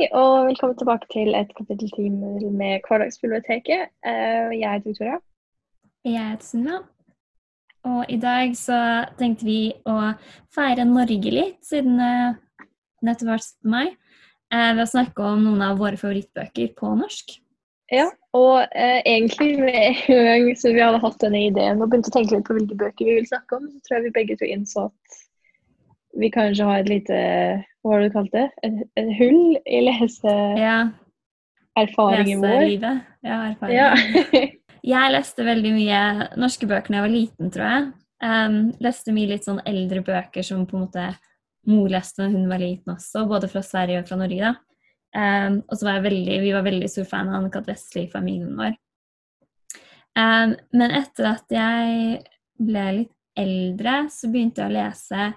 Hei og velkommen tilbake til et kapittel ti med Hverdagsbiblioteket. Eh, Jeg heter Victoria. Jeg heter Sunniva. Og i dag så tenkte vi å feire Norge litt, siden det nettopp vært 17. mai, eh, ved å snakke om noen av våre favorittbøker på norsk. Ja, og eh, egentlig med en gang vi hadde hatt denne ideen og begynte å tenke litt på hvilke bøker vi ville snakke om, så tror jeg vi begge to innså at vi kanskje har et lite Hva har du kalt det? Et, et hull i leseerfaringen Ja, vår. Ja, erfaringen. Ja. Jeg leste veldig mye norske bøker da jeg var liten, tror jeg. Um, leste mye litt sånn eldre bøker som på en måte mor leste da hun var liten også, både fra Sverige og fra Norge. da. Um, og så var jeg veldig, vi var veldig stor fan av Anne-Kat. Vestli i familien vår. Um, men etter at jeg ble litt eldre, så begynte jeg å lese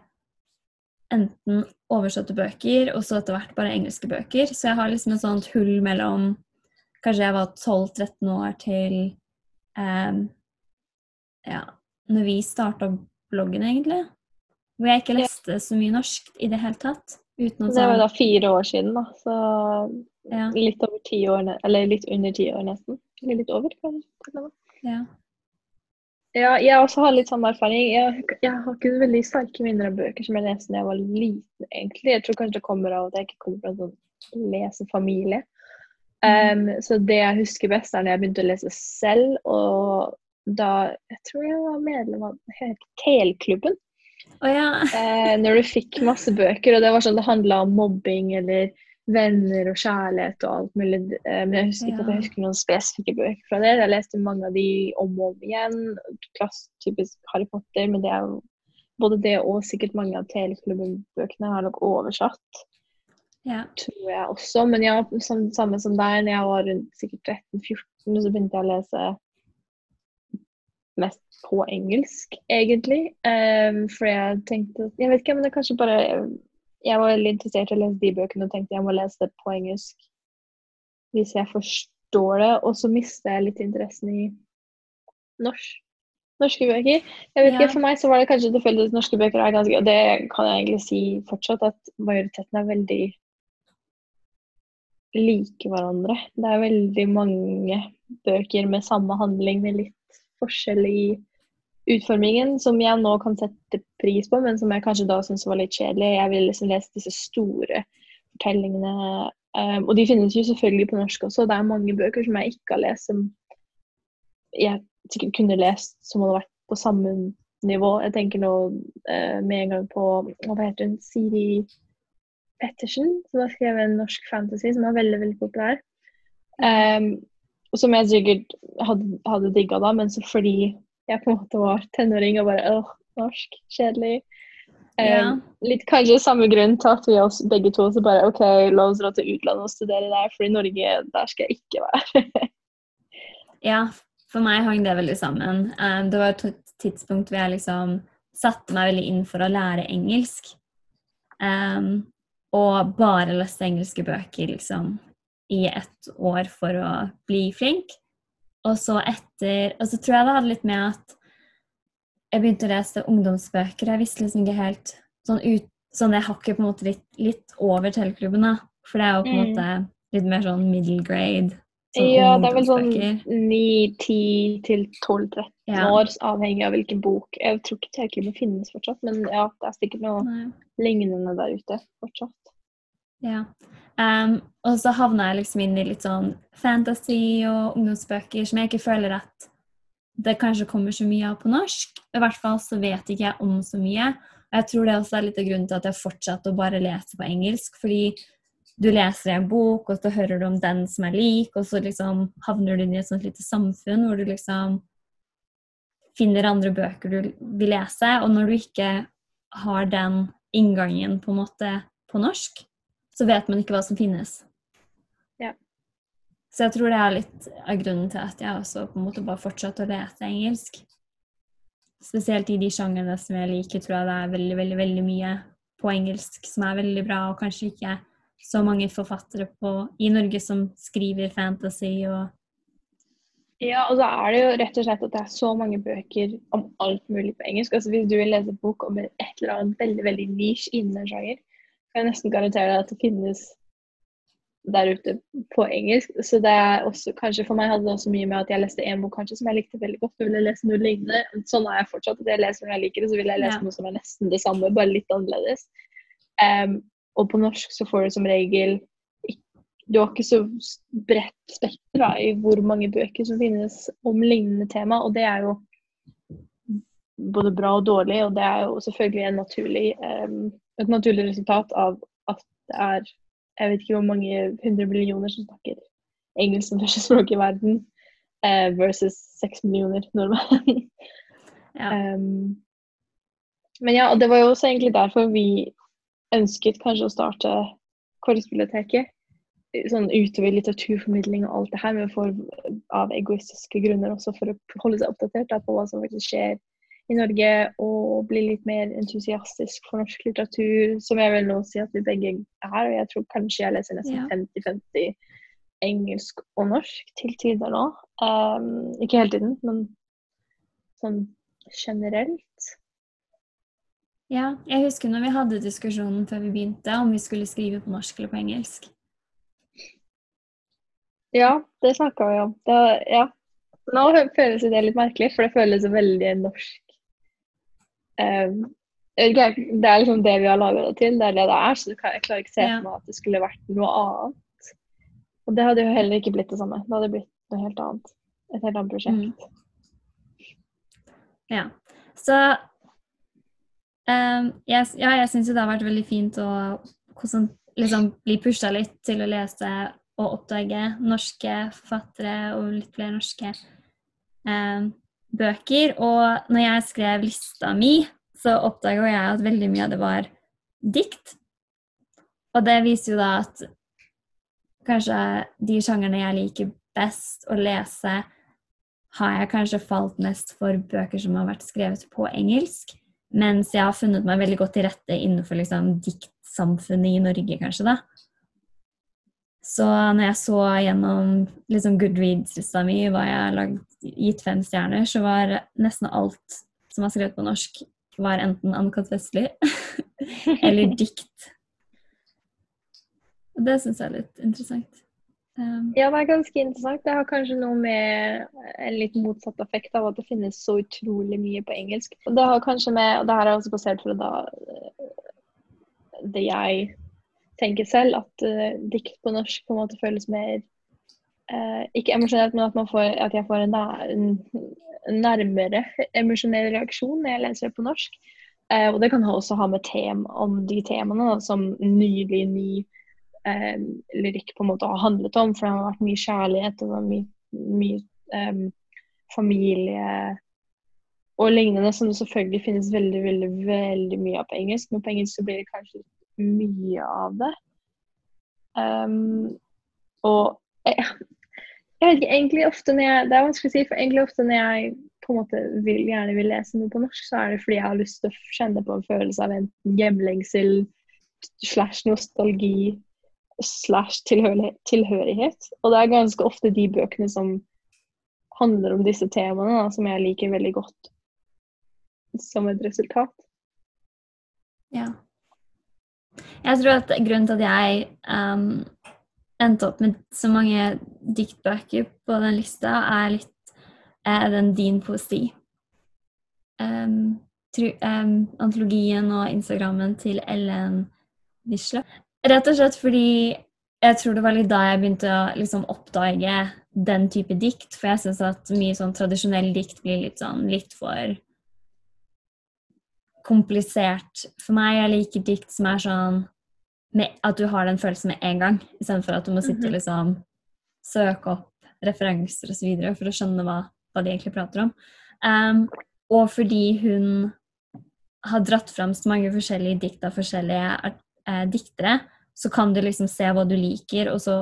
enten oversatte bøker og så etter hvert bare engelske bøker. Så jeg har liksom et sånt hull mellom Kanskje jeg var 12-13 år til um, Ja, når vi starta bloggen, egentlig. Hvor jeg ikke leste så mye norsk i det hele tatt. Uten å Det var da fire år siden, da. Så Ja. litt over ti år, eller litt under ti år nesten. Eller litt over, kanskje. ja. Ja, jeg også har litt samme erfaring. Jeg, jeg har ikke veldig sterke minner av bøker som jeg leste da jeg var liten, egentlig. Jeg tror kanskje det kommer av at jeg ikke kommer fra en sånn lesefamilie. Um, så det jeg husker best, er når jeg begynte å lese selv, og da Jeg tror jeg var medlem av Kelklubben. Å ja. uh, når du fikk masse bøker, og det var sånn det handla om mobbing eller venner og kjærlighet og alt mulig. Eh, men jeg husker ikke at jeg husker noen spesifikke bøker fra det. Jeg leste mange av de om og om igjen. Klass, typisk Harry Potter, men det er jo både det og sikkert mange av Teleklubben-bøkene har nok oversatt, ja. tror jeg også. Men ja, som, samme som deg, når jeg var rundt sikkert 13-14, så begynte jeg å lese mest på engelsk, egentlig. Um, for jeg tenkte Jeg vet ikke, men det er kanskje bare Jeg var veldig interessert i å lese de bøkene og tenkte jeg må lese det på engelsk hvis jeg forstår det. Og så mista jeg litt interessen i norsk. Norske bøker. Jeg vet Ja. ikke, For meg så var det kanskje tilfeldig at norske bøker er ganske Og det kan jeg egentlig si fortsatt, at majoriteten er veldig like hverandre. Det er veldig mange bøker med samme handling, med litt forskjell i utformingen, som jeg nå kan sette pris på, men som jeg kanskje da syntes var litt kjedelig. Jeg ville liksom lese disse store fortellingene. Um, og de finnes jo selvfølgelig på norsk også. Det er mange bøker som jeg ikke har lest, som jeg sikkert kunne lest som hadde vært på samme nivå. Jeg tenker nå uh, med en gang på Hva heter hun? Siri Pettersen, som har skrevet en norsk fantasy som er veldig veldig populær. Um, som jeg sikkert hadde, hadde digga da, men så fordi jeg på en måte var tenåring og bare åh, norsk, kjedelig. Um, Ja. Litt kanskje samme grunn til at vi oss begge to så bare OK, la oss dra til utlandet og studere der, for i Norge, der skal jeg ikke være. Ja, for meg hang det veldig sammen. Um, det var et tidspunkt hvor jeg liksom satte meg veldig inn for å lære engelsk. Um, og bare leste engelske bøker liksom i ett år for å bli flink. Og så etter Og så tror jeg det hadde litt med at jeg begynte å lese ungdomsbøker. Jeg visste liksom ikke helt sånn ut Sånn jeg hakker på en måte litt, litt over teleklubben, da. For det er jo på en Mm. måte litt mer sånn middle grade. Sånn ja, det er vel sånn 9-10 til 12-13 Ja. år, avhengig av hvilken bok. Jeg tror ikke Teleklubben finnes fortsatt, men ja, det er sikkert noe Nei. lignende der ute fortsatt. Ja. Um, og så havna jeg liksom inn i litt sånn fantasy og ungdomsbøker som jeg ikke føler at det kanskje kommer så mye av på norsk. I hvert fall så vet ikke jeg om så mye. Og jeg tror det også er litt av grunnen til at jeg fortsatte å bare lese på engelsk. Fordi du leser en bok, og så hører du om den som er lik, og så liksom havner du inn i et sånt lite samfunn hvor du liksom finner andre bøker du vil lese. Og når du ikke har den inngangen på en måte på norsk, så vet man ikke hva som finnes. Ja. Så jeg tror det er litt av grunnen til at jeg også på en måte bare fortsatte å lese engelsk. Spesielt i de sjangrene som jeg liker, tror jeg det er veldig, veldig, veldig mye på engelsk som er veldig bra, og kanskje ikke så mange forfattere på, i Norge som skriver fantasy og Ja, og så er det jo rett og slett at det er så mange bøker om alt mulig på engelsk. Altså Hvis du vil lese bok om et eller annet veldig veldig niche innen en sjanger, kan jeg nesten garantere deg at det finnes der ute på engelsk. Så det er også, kanskje for meg hadde det også mye med at jeg leste en bok kanskje som jeg likte veldig godt, og ville lese noe lignende. Sånn er jeg fortsatt. at jeg leser når jeg liker det, så vil jeg lese Ja. noe som er nesten det samme, bare litt annerledes. Um, og på norsk så får du som regel Du har ikke så bredt spekter da, i hvor mange bøker som finnes om lignende tema, og det er jo både bra og dårlig, og det er jo selvfølgelig en naturlig, em, et naturlig resultat av at det er jeg vet ikke hvor mange hundre millioner som snakker engelsk som første språk i verden, eh, versus seks millioner nordmenn. Ja. Um, men ja, og det var jo også egentlig derfor vi ønsket kanskje å starte Korpsbiblioteket. Sånn utover litteraturformidling og alt det her, men for, av egoistiske grunner også for å holde seg oppdatert da, på hva som faktisk skjer i Norge, og bli litt mer entusiastisk for norsk litteratur, som jeg vil nå si at vi begge er. Og jeg tror kanskje jeg leser nesten Ja. 50-50 engelsk og norsk til tider nå. Um, ikke hele tiden, men sånn generelt. ja. Jeg husker når vi hadde diskusjonen før vi begynte, om vi skulle skrive på norsk eller på engelsk. Ja, det snakka vi om. Det, ja. Nå føles det litt merkelig, for det føles veldig norsk. Um, det er liksom det vi har laga det til, det er det det er, så jeg klarer ikke se Ja. for meg at det skulle vært noe annet. Og det hadde jo heller ikke blitt det samme. Det hadde blitt noe helt annet. Et helt annet prosjekt. Mm. Ja. Så um, yes, ja, jeg syns jo det har vært veldig fint å hvordan, liksom, bli pusha litt til å lese og oppdage norske forfattere og litt flere norske ehm, bøker. Og når jeg skrev lista mi, så oppdaga jeg at veldig mye av det var dikt. Og det viser jo da at kanskje de sjangerne jeg liker best å lese, har jeg kanskje falt mest for bøker som har vært skrevet på engelsk. Mens jeg har funnet meg veldig godt til rette innenfor liksom, diktsamfunnet i Norge, kanskje. da. Så når jeg så gjennom liksom, Goodreads-lista mi hva jeg har gitt fem stjerner, så var nesten alt som var skrevet på norsk, var enten Anne-Kat. Vestli eller dikt. Og det syns jeg er litt interessant. Um, Ja, det er ganske interessant. Det har kanskje noe med en litt motsatt effekt av at det finnes så utrolig mye på engelsk. Og det har kanskje med, og det her er også basert fra da eh, det jeg tenker selv, at uh, dikt på norsk på en måte føles mer uh, Ikke emosjonelt, men at, får, at jeg får en, en nærmere emosjonell reaksjon når jeg leser det på norsk. Uh, og det kan også ha med tem om de temaene da, som nylig ny lyrikk på en måte har handlet om. For det har vært mye kjærlighet og mye, mye um, familie og lignende, som det selvfølgelig finnes veldig, veldig, veldig mye av på engelsk. Men på engelsk så blir det kanskje mye av det. Um, og jeg, jeg vet ikke, egentlig ofte når jeg Det er vanskelig å si, for egentlig ofte når jeg på en måte vil, gjerne vil lese noe på norsk, så er det fordi jeg har lyst til å kjenne på en følelse av enten hjemlengsel slash nostalgi slash tilhørighet. Og det er ganske ofte de bøkene som handler om disse temaene, da, som jeg liker veldig godt som et resultat. Ja. Jeg tror at grunnen til at jeg um, endte opp med så mange diktbøker på den lista, er litt er den Din poesi. Um, tru, um, antologien og Instagrammen til Ellen Wisle. Rett og slett fordi jeg tror det var litt da jeg begynte å liksom, oppdage den type dikt. For jeg syns at mye sånn tradisjonell dikt blir litt sånn litt for komplisert for meg. Jeg liker dikt som er sånn med, at du har den følelsen med en gang, istedenfor at du må sitte og liksom søke opp referanser osv. for å skjønne hva, hva de egentlig prater om. Um, og fordi hun har dratt fram så mange forskjellige dikt av forskjellige eh, diktere, så kan du liksom se hva du liker, og så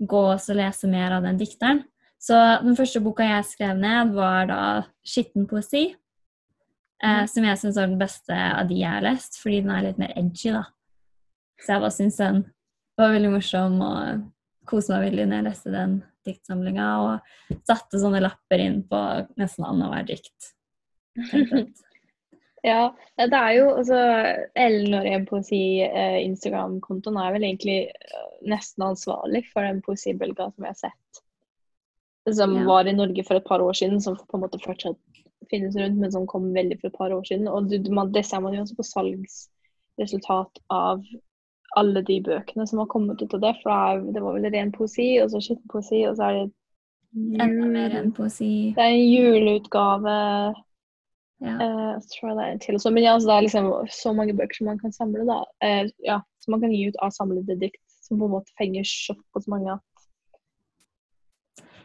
gå og lese mer av den dikteren. Så den første boka jeg skrev ned, var da 'Skitten poesi'. Eh, som jeg syns var den beste av de jeg har lest, fordi den er litt mer edgy, da. Så jeg bare syns den var veldig morsom og koste meg veldig når jeg leste den diktsamlinga. Og satte sånne lapper inn på nesten annethvert dikt. Ja, det er jo altså Ellen og Ren Poesi eh, er vel egentlig eh, nesten ansvarlig for den poesibølga som vi har sett. Som Ja. var i Norge for et par år siden, som på en måte fortsatt finnes rundt, men som kom veldig for et par år siden. Og du, man, det ser man jo også på salgsresultat av alle de bøkene som har kommet ut av det. For det, var vel ren poesi, og så skitten poesi, og så er det Enda mer enn poesi. Det er en juleutgave. Ja. Uh, så tror jeg det er en til også. Men ja, det er liksom så mange bøker som man kan samle, da. Uh, ja, som man kan gi ut av samlede dikt, som på en måte fenger såpass mange at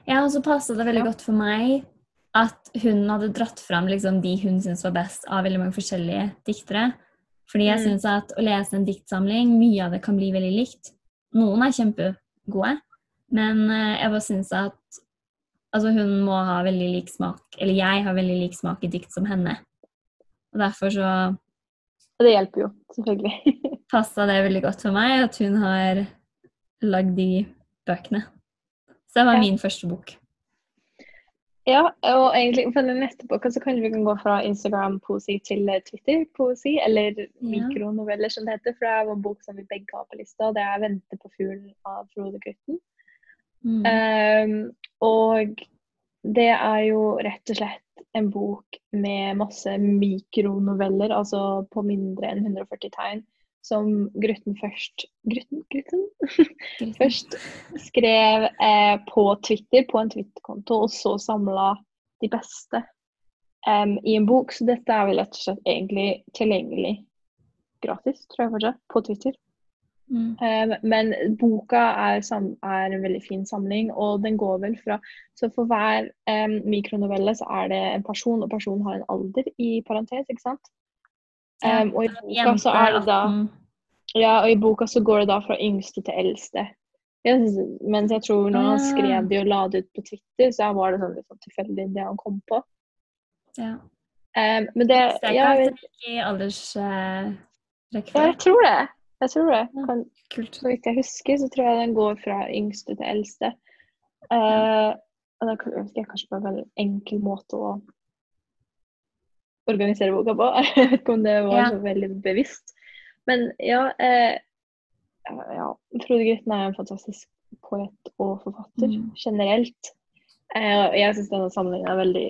Ja, og så passet det veldig Ja. godt for meg at hun hadde dratt fram liksom, de hun syntes var best av veldig mange forskjellige diktere. Fordi jeg Mm. syns at å lese en diktsamling, mye av det kan bli veldig likt. Noen er kjempegode, men eh, jeg bare syns at altså, hun må ha veldig lik smak, eller jeg har veldig lik smak i dikt som henne. Og derfor så Og det hjelper jo, selvfølgelig. passa det veldig godt for meg at hun har lagd de bøkene. Så det var Ja. min første bok. Ja, og egentlig for den neste boka så kanskje vi kan gå fra Instagram-poesi til eh, Twitter-poesi, eller mikronoveller som det heter. For det er en bok som vi begge har på lista, og det er 'Vente på fuglen' av Frode Grytten. Mm. Um, og det er jo rett og slett en bok med masse mikronoveller, altså på mindre enn 140 tegn, som Grutten først Grutten? Grutten? Først skrev eh, på Twitter, på en Twitter-konto, og så samla de beste um, i en bok. Så dette er vel rett og slett egentlig tilgjengelig gratis, tror jeg fortsatt, på Twitter. Mm. Um, men boka er, er en veldig fin samling, og den går vel fra Så for hver um, mikronovelle så er det en person, og personen har en alder i parentes, ikke sant? Um, og i boka så er det da Ja, og i boka så går det da fra yngste til eldste. Jeg mens jeg tror når han Ah. skrev det og la det ut på Twitter, så var det sånn sånn tilfeldig det han kom på. Ja. Um, men det jeg ja, jeg, i aldersrekkefølge. ja, jeg tror det. Jeg tror det. Kan, Kult. Så vidt jeg husker, så tror jeg den går fra yngste til eldste. Eh, og da kan- jeg kanskje på en veldig enkel måte å organisere boka på. Jeg vet ikke om det var Ja. så veldig bevisst. Men ja, eh, ja Frode Grytten er en fantastisk poet og forfatter Mm. generelt. Eh, jeg syns denne sammenhengen er veldig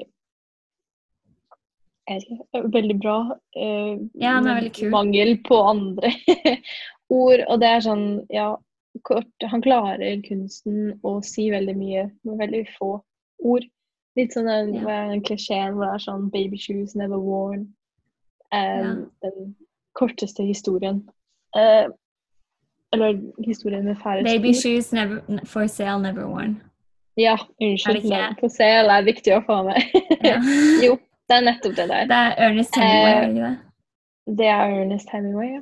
ikke, veldig bra. Eh, Ja, den er veldig kul. Mangel på andre ord. Og det er sånn, ja kort, Han klarer kunsten å si veldig mye med veldig få ord. Litt sånn den, Ja. klisjeen hvor det er sånn 'baby shoes never worn'. Eh, Den korteste historien. Uh, eller historien med færrest Baby sko. shoes never, for sale, never worn. Ja, unnskyld. For sel er viktig å få med. Ja. jo, det er nettopp det der. Det er Ernest Hemingway, uh? Det er Ernest Hemingway, ja.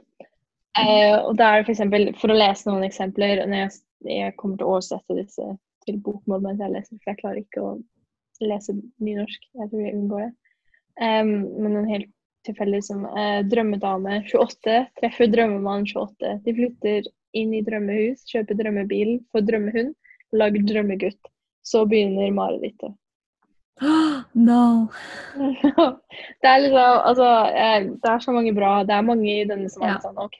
Uh, og da er det for eksempel, for å lese noen eksempler når jeg, jeg kommer til å oversette disse til bokmål mens jeg leser, for jeg klarer ikke å lese nynorsk. Jeg tror jeg unngår det. Um, men en helt tilfeldig som uh, drømmedame 28 treffer drømmemann 28. De flytter inn i drømmehus, kjøper drømmebil, får drømmehund, lager drømmegutt. Så begynner marerittet. no! det er liksom Altså, eh, det er så mange bra. Det er mange i denne som er Ja. sånn OK,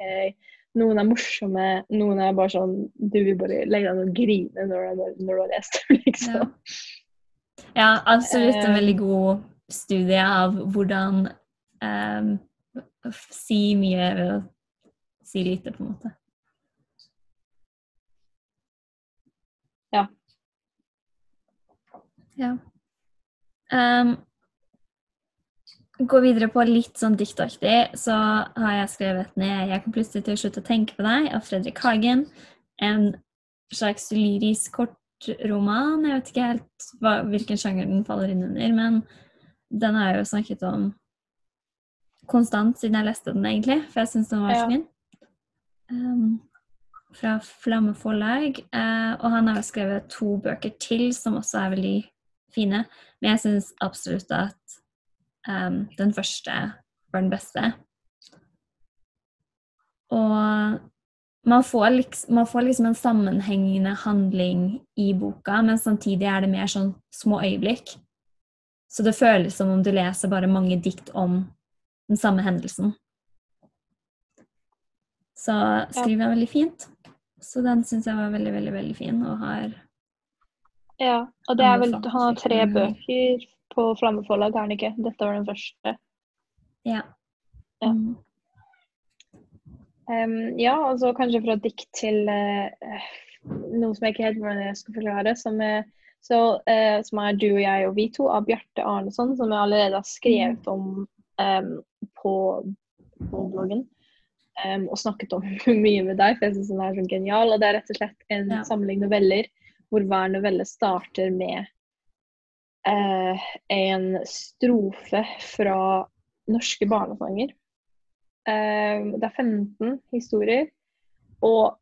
noen er morsomme, noen er bare sånn Du vil bare legge deg ned og grine når du, har lest liksom. Ja. Ja, absolutt en Eh. veldig god studie av hvordan um, si mye ved å si lite, på en måte. Ja. Ja. Um, gå videre på litt sånn diktaktig, så har jeg skrevet ned 'Jeg kan plutselig til å slutte å tenke på deg' av Fredrik Hagen. En slags lyrisk kortroman. Jeg vet ikke helt hva, hvilken sjanger den faller inn under, men den har jeg jo snakket om konstant siden jeg leste den, egentlig, for jeg syns den var så fin. Um, fra Flamme forlag. Uh, og han har jo skrevet to bøker til som også er veldig fine. Men jeg syns absolutt at um, den første var den beste. Og man får, liksom, man får liksom en sammenhengende handling i boka, men samtidig er det mer sånn små øyeblikk. Så det føles som om du leser bare mange dikt om den samme hendelsen. Så skriver jeg veldig fint. Så den syns jeg var veldig, veldig veldig fin, og har Ja, og det er vel, han har tre bøker på Flammeforlag, har han ikke? Dette var den første. Ja. Ja. Mm. ja, og så kanskje fra dikt til uh, noe som jeg ikke helt hvordan jeg skal forklare. Som er, så, uh, som er Du og jeg og vi to av Bjarte Arneson, som jeg allerede har skrevet om um, på, på bloggen. Um, og snakket om mye med deg, for jeg syns den er så genial. Og det er rett og slett en Ja. samling noveller hvor hver novelle starter med uh, en strofe fra norske barnesanger. Eh, det er 15 historier, og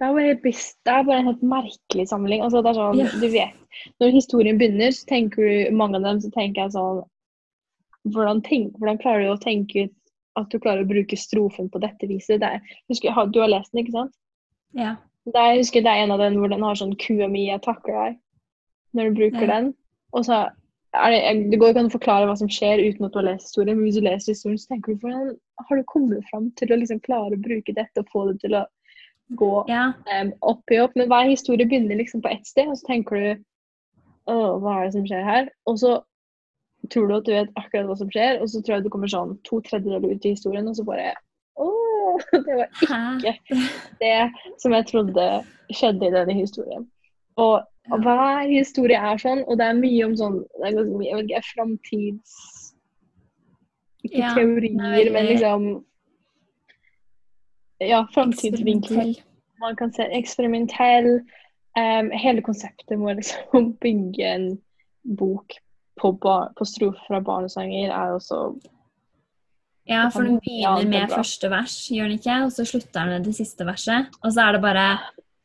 det er bare, det er bare en helt merkelig samling. Altså, det er sånn, yeah. du vet, Når historien begynner, så tenker du mange av dem så tenker jeg sånn hvordan, tenk, hvordan klarer du å tenke ut at du klarer å bruke strofen på dette viset? Det er, husker, du har lest den, ikke sant? ja. Det er, jeg husker det er en av den hvor den har sånn 'Kua mi, jeg takker deg', når du bruker Ja. den. Og så det, det går ikke an å forklare hva som skjer uten at du har lest historien, men hvis du leser historien, så tenker du hvordan har du kommet fram til å liksom klare å bruke dette og få det til å gå ja. um, opp i opp? Men hver historie begynner liksom på ett sted, og så tenker du Å, hva er det som skjer her? Og så tror du at du vet akkurat hva som skjer, og så tror jeg du kommer sånn to tredjedeler ut i historien, og så bare Å, det var Hæ? ikke det som jeg trodde skjedde i denne historien. Og Ja. hver historie er sånn, og det er mye om sånn det er ganske mye, jeg vet ikke, framtids... Ikke Ja, teorier, er veldig men liksom Ja, framtidsvinkler. Man kan se eksperimentell. Um, hele konseptet med å liksom bygge en bok på, bar, på strofer fra barnesanger er også Ja, for den begynner er med første vers, gjør den ikke? Og så slutter den med det siste verset. Og så er det bare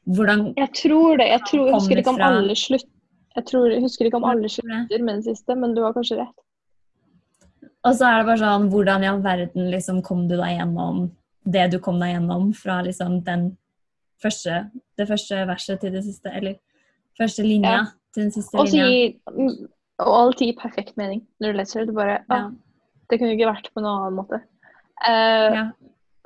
hvordan Jeg tror det. Jeg, tror, jeg husker ikke om alle slutt... Jeg, tror, jeg husker ikke om alle slutter med den siste, men du har kanskje rett. Og så er det bare sånn Hvordan i all verden liksom kom du deg gjennom det du kom deg gjennom fra liksom den første Det første verset til det siste, eller første linja Ja. til den siste Også linja. Og alt gir perfekt mening når du leser det. Du bare Ja. ah, Det kunne ikke vært på noen annen måte. Uh, Ja.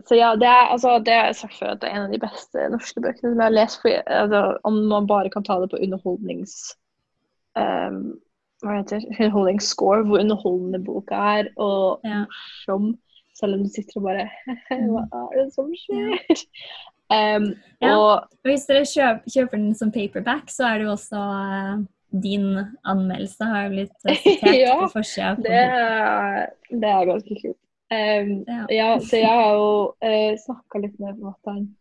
Så ja, det er, altså, det er sagt før at det er en av de beste norske bøkene som jeg har lest. For, altså, om man bare kan ta det på underholdnings... Um, hva heter det? Underholdningsscore, hvor underholdende boka er, og Ja. morsom. Selv om du sitter og bare Hva er det som skjer? Um, Ja. Og hvis dere kjøper, kjøper den som paperback, så er det jo også uh, din anmeldelse har blitt eh, sitert Ja, på forsida. det det er ganske kult. Em, Ja. ja, så jeg har jo uh, snakka litt med forfatteren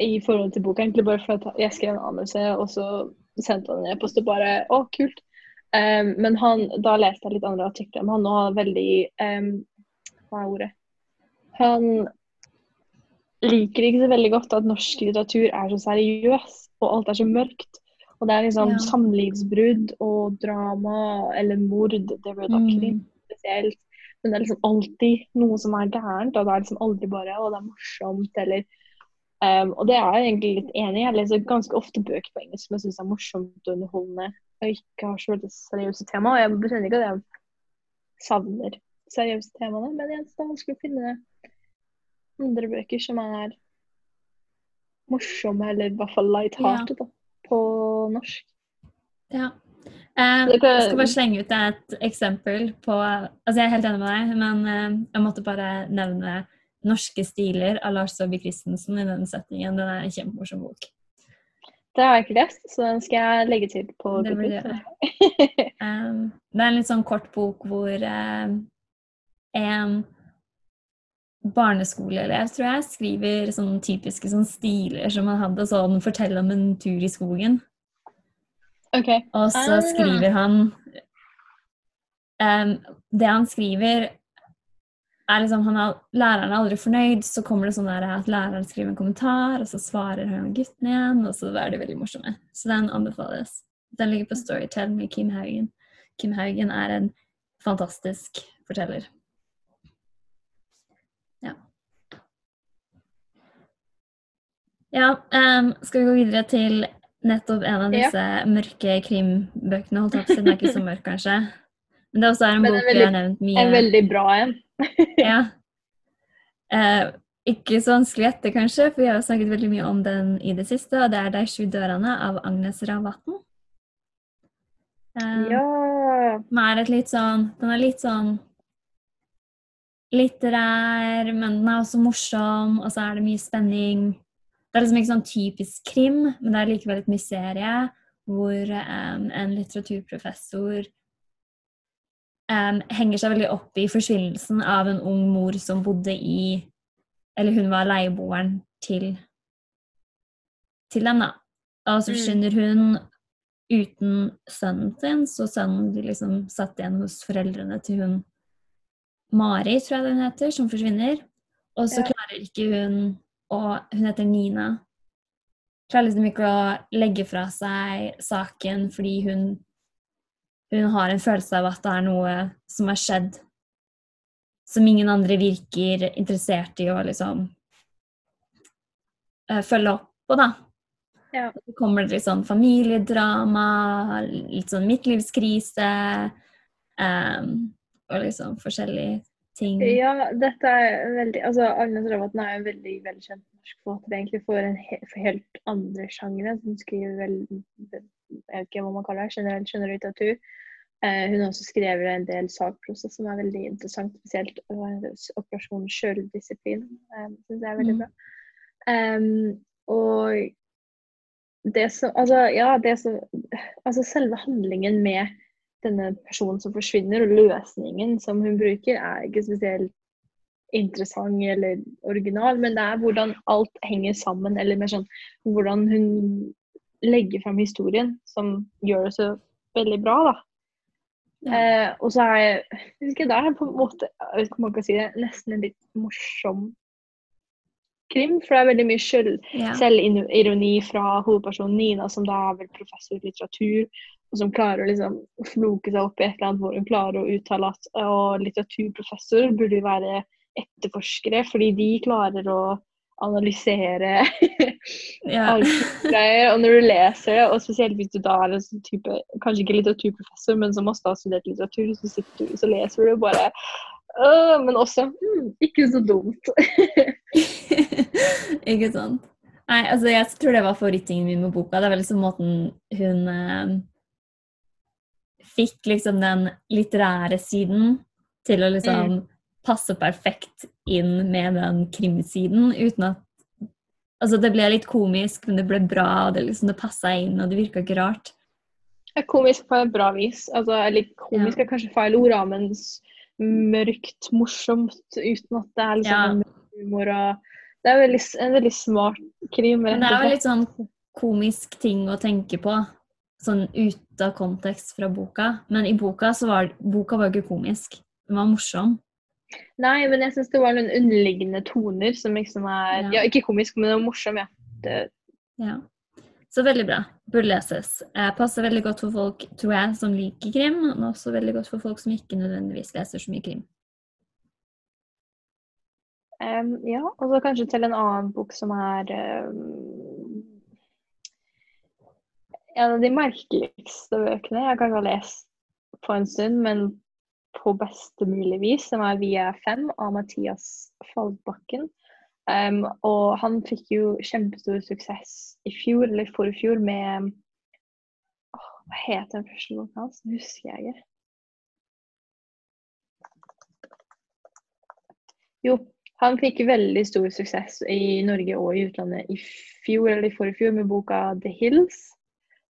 i forhold til boka, egentlig bare for at jeg skrev en anelse, og så sendte han en e-post og bare Å, kult. Um, men han, da leste jeg litt andre artikler om han, og han er veldig um, Hva er ordet? Han liker ikke så veldig godt at norsk litteratur er så seriøs, og alt er så mørkt. Og det er liksom Ja. samlivsbrudd og drama eller mord. Det blir da krim Mm. spesielt. Men det er liksom alltid noe som er gærent, og det er liksom aldri bare å, det er morsomt, eller um, Og det er jeg egentlig litt enig i. Jeg leser ganske ofte bøker på engelsk som jeg syns er morsomt og underholdende, og ikke har så veldig seriøse tema. Og jeg bekjenner ikke at jeg savner seriøse temaene, men synes det er vanskelig å finne andre bøker som er morsomme, eller i hvert fall light-hearted, ja. på norsk. Ja. Eh, jeg skal bare slenge ut et eksempel på Altså, jeg er helt enig med deg, men eh, jeg måtte bare nevne 'Norske stiler' av Lars Saabye Christensen i den settingen. Den er en kjempemorsom bok. Det har jeg ikke lest, så den skal jeg legge til på Det blir det. Um, det er en litt sånn kort bok hvor um, en barneskoleelev, tror jeg, skriver sånne typiske sånn stiler som han hadde, sånn 'fortell om en tur i skogen'. OK. Og så Ah. skriver han um, Det han skriver, er liksom han er, Læreren er aldri fornøyd, så kommer det sånn at læreren skriver en kommentar, og så svarer han gutten igjen, og så er det veldig morsomme. Så den anbefales. Den ligger på Storytel med Kim Haugen. Kim Haugen er en fantastisk forteller. Ja. Ja, um, skal vi gå videre til nettopp en av Ja. disse mørke krimbøkene? Holdt opp, Den er ikke så mørk, kanskje. Men det er også en Men bok en veldig- har nevnt mye. En veldig bra en. Ja. Eh, ikke så vanskelig å gjette, kanskje, for vi har snakket veldig mye om den i det siste, og det er 'De sju dørene' av Agnes Ravatn. Eh, Ja. Den er litt sånn Den er litt sånn litterær, men den er også morsom, og så er det mye spenning. Det er liksom ikke sånn typisk krim, men det er likevel et mysterium hvor um, en litteraturprofessor um, henger seg veldig opp i forsvinnelsen av en ung mor som bodde i Eller hun var leieboeren til til dem, da. Og så Mm. forsvinner hun uten sønnen sin, så sønnen blir liksom satt igjen hos foreldrene til hun Mari, tror jeg den heter, som forsvinner. Og så klarer ikke hun å Hun heter Nina. Klarer liksom ikke å legge fra seg saken fordi hun hun har en følelse av at det er noe som har skjedd som ingen andre virker interessert i å liksom eh, følge opp på, da. Ja. Så kommer det litt sånn familiedrama, litt sånn midtlivskrise um, og liksom forskjellige ting. Ja, dette er veldig Altså, Agnes Ravatn er en veldig velkjent norsk forfatter egentlig for en he for helt andre sjangre. Hun skriver vel Jeg vet ikke hva man kaller det, generell skjønnlitteratur. Eh, hun har også skrevet en del sakprosa som er veldig interessant, spesielt Operasjon sjøldisiplin. Eh, Syns jeg er veldig Mm. bra. Em, og det som Altså, ja, det som Altså, selve handlingen med denne personen som forsvinner, og løsningen som hun bruker, er ikke spesielt interessant eller original, men det er hvordan alt henger sammen, eller mer sånn hvordan hun legger fram historien, som gjør det så veldig bra, da. Ja. Eh, og så er jeg jeg det er på en måte jeg vet ikke om man kan si det, nesten en litt morsom krim, for det er veldig mye selv, Ja. selvironi fra hovedpersonen Nina, som da er vel professor i litteratur, som klarer å liksom floke seg opp i et eller annet hvor hun klarer å uttale at og litteraturprofessor burde jo være etterforskere, fordi de klarer å analysere alle greier. Og når du leser det, og spesielt hvis du da er en sånn type, kanskje ikke litteraturprofessor, men som også har studert litteratur, så, sitter du, så leser du bare Men også mm, ikke så dumt. ikke sant? Nei, altså jeg tror det var favorittingen min med boka. Det er vel liksom måten hun eh, fikk liksom den litterære siden til å liksom passe perfekt inn med den krimsiden, uten at Altså, det ble litt komisk, men det ble bra, og det liksom det passa inn, og det virka ikke rart. komisk på et bra vis. Altså, eller komisk er kanskje feil ord, men mørkt, morsomt, uten at det er liksom Ja. humor og Det er veldig, en veldig smart krim. Men det er jo litt sånn komisk ting å tenke på, sånn ute av kontekst fra boka. Men i boka så var boka var ikke komisk. Den var morsom. Nei, men jeg syns det var noen underliggende toner som liksom er Ja. Ja, ikke komisk, men det var morsom, ja. Det, Ja. Så veldig bra. Burde leses. Eh, passer veldig godt for folk, tror jeg, som liker krim, men også veldig godt for folk som ikke nødvendigvis leser så mye krim. Um, ja, og så kanskje til en annen bok som er em, en av de merkeligste bøkene jeg kanskje har lest på en stund, men på beste mulig vis, som er 'Vi er fem' av Mathias Faldbakken. Um, og han fikk jo kjempestor suksess i fjor, eller forrige fjor, med oh, Hva het den første boka hans? Det husker jeg ikke. Jo, han fikk veldig stor suksess i Norge og i utlandet i fjor eller i forrige fjor med boka 'The Hills',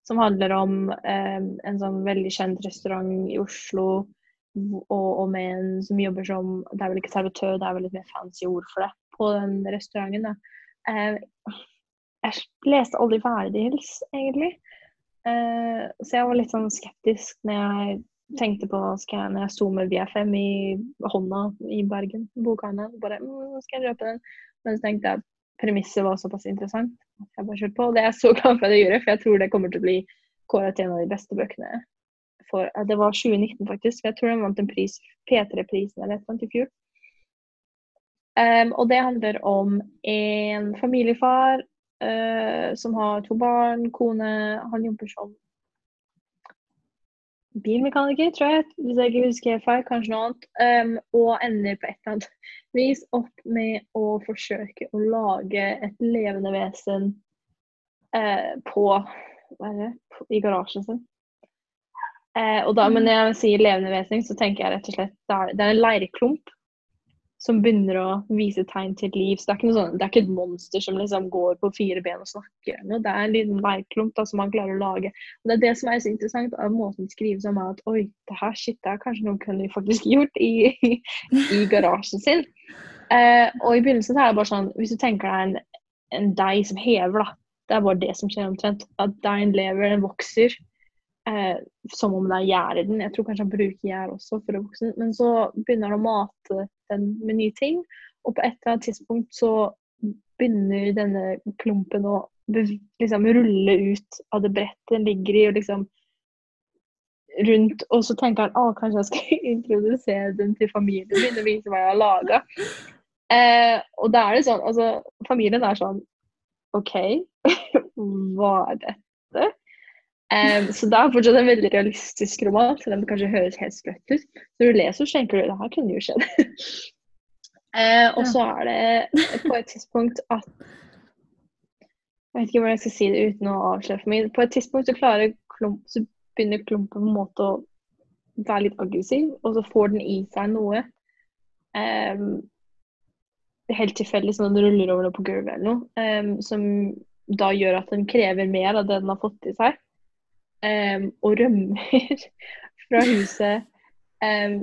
som handler om eh, en sånn veldig kjent restaurant i Oslo og, og med en som jobber som Det er vel ikke servitør, det er vel litt mer fancy ord for det på den restauranten. Eh, jeg leste aldri hils, egentlig. Eh, så jeg var litt sånn skeptisk når jeg tenkte på skal jeg, når jeg sto med VF5 i hånda i Bergen, bokhandelen, bare mm, skal jeg kjøpe den? Men så tenkte jeg at premisset var såpass interessant jeg bare kjørt på. Og det er jeg så glad for at jeg gjorde, for jeg tror det kommer til å bli kåret til en av de beste bøkene. For, det var 2019, faktisk. Jeg tror den vant en pris, P3-prisen eller noe i fjor. Um, og det handler om en familiefar uh, som har to barn, kone Han jobber som bilmekaniker, tror jeg, hvis jeg ikke husker feil, kanskje noe annet. Um, og ender på et eller annet vis opp med å forsøke å lage et levende vesen uh, på, hva er det, i garasjen sin. Uh, og da, men når jeg sier levende vesen, så tenker jeg rett og slett det det er en leirklump som begynner å vise tegn til liv. Så det er ikke, sånn, det er ikke et monster som liksom går på fire ben og snakker. Det er en liten leirklump som man klarer å lage. Og Det er det som er så interessant av måten det skrives om, at oi, det her shit, det er kanskje noen kunne faktisk gjort i, i garasjen sin. Eh, og i begynnelsen er det bare sånn, hvis du tenker deg en, en deig som hever, da. Det er bare det som skjer omtrent. At deigen lever, den vokser. Eh, som om det er gjær i den. Jeg tror kanskje han bruker gjær også for å vokse. Men så begynner han å mate den med nye ting, og på et eller annet tidspunkt så begynner denne klumpen å liksom rulle ut av det brettet den ligger i, og liksom rundt, og så tenker han å, kanskje jeg skal introdusere den til familien min og vise hva jeg har laga. Eh, og da er det sånn, altså familien er sånn OK, hva er dette? Um, så det er fortsatt en veldig realistisk roman, selv om det kanskje høres helt sprøtt ut. Når du leser, så tenker du det her kunne jo skjedd. uh, og så er det på et tidspunkt at Jeg vet ikke hvordan jeg skal si det uten å avsløre for mye. På et tidspunkt så, klump, så begynner klumpen på en måte å være litt aggressiv, og så får den i seg noe. Um, helt tilfeldig, sånn at den ruller over på gulvet eller noe, um, som da gjør at den krever mer av det den har fått i seg um, og rømmer fra huset um,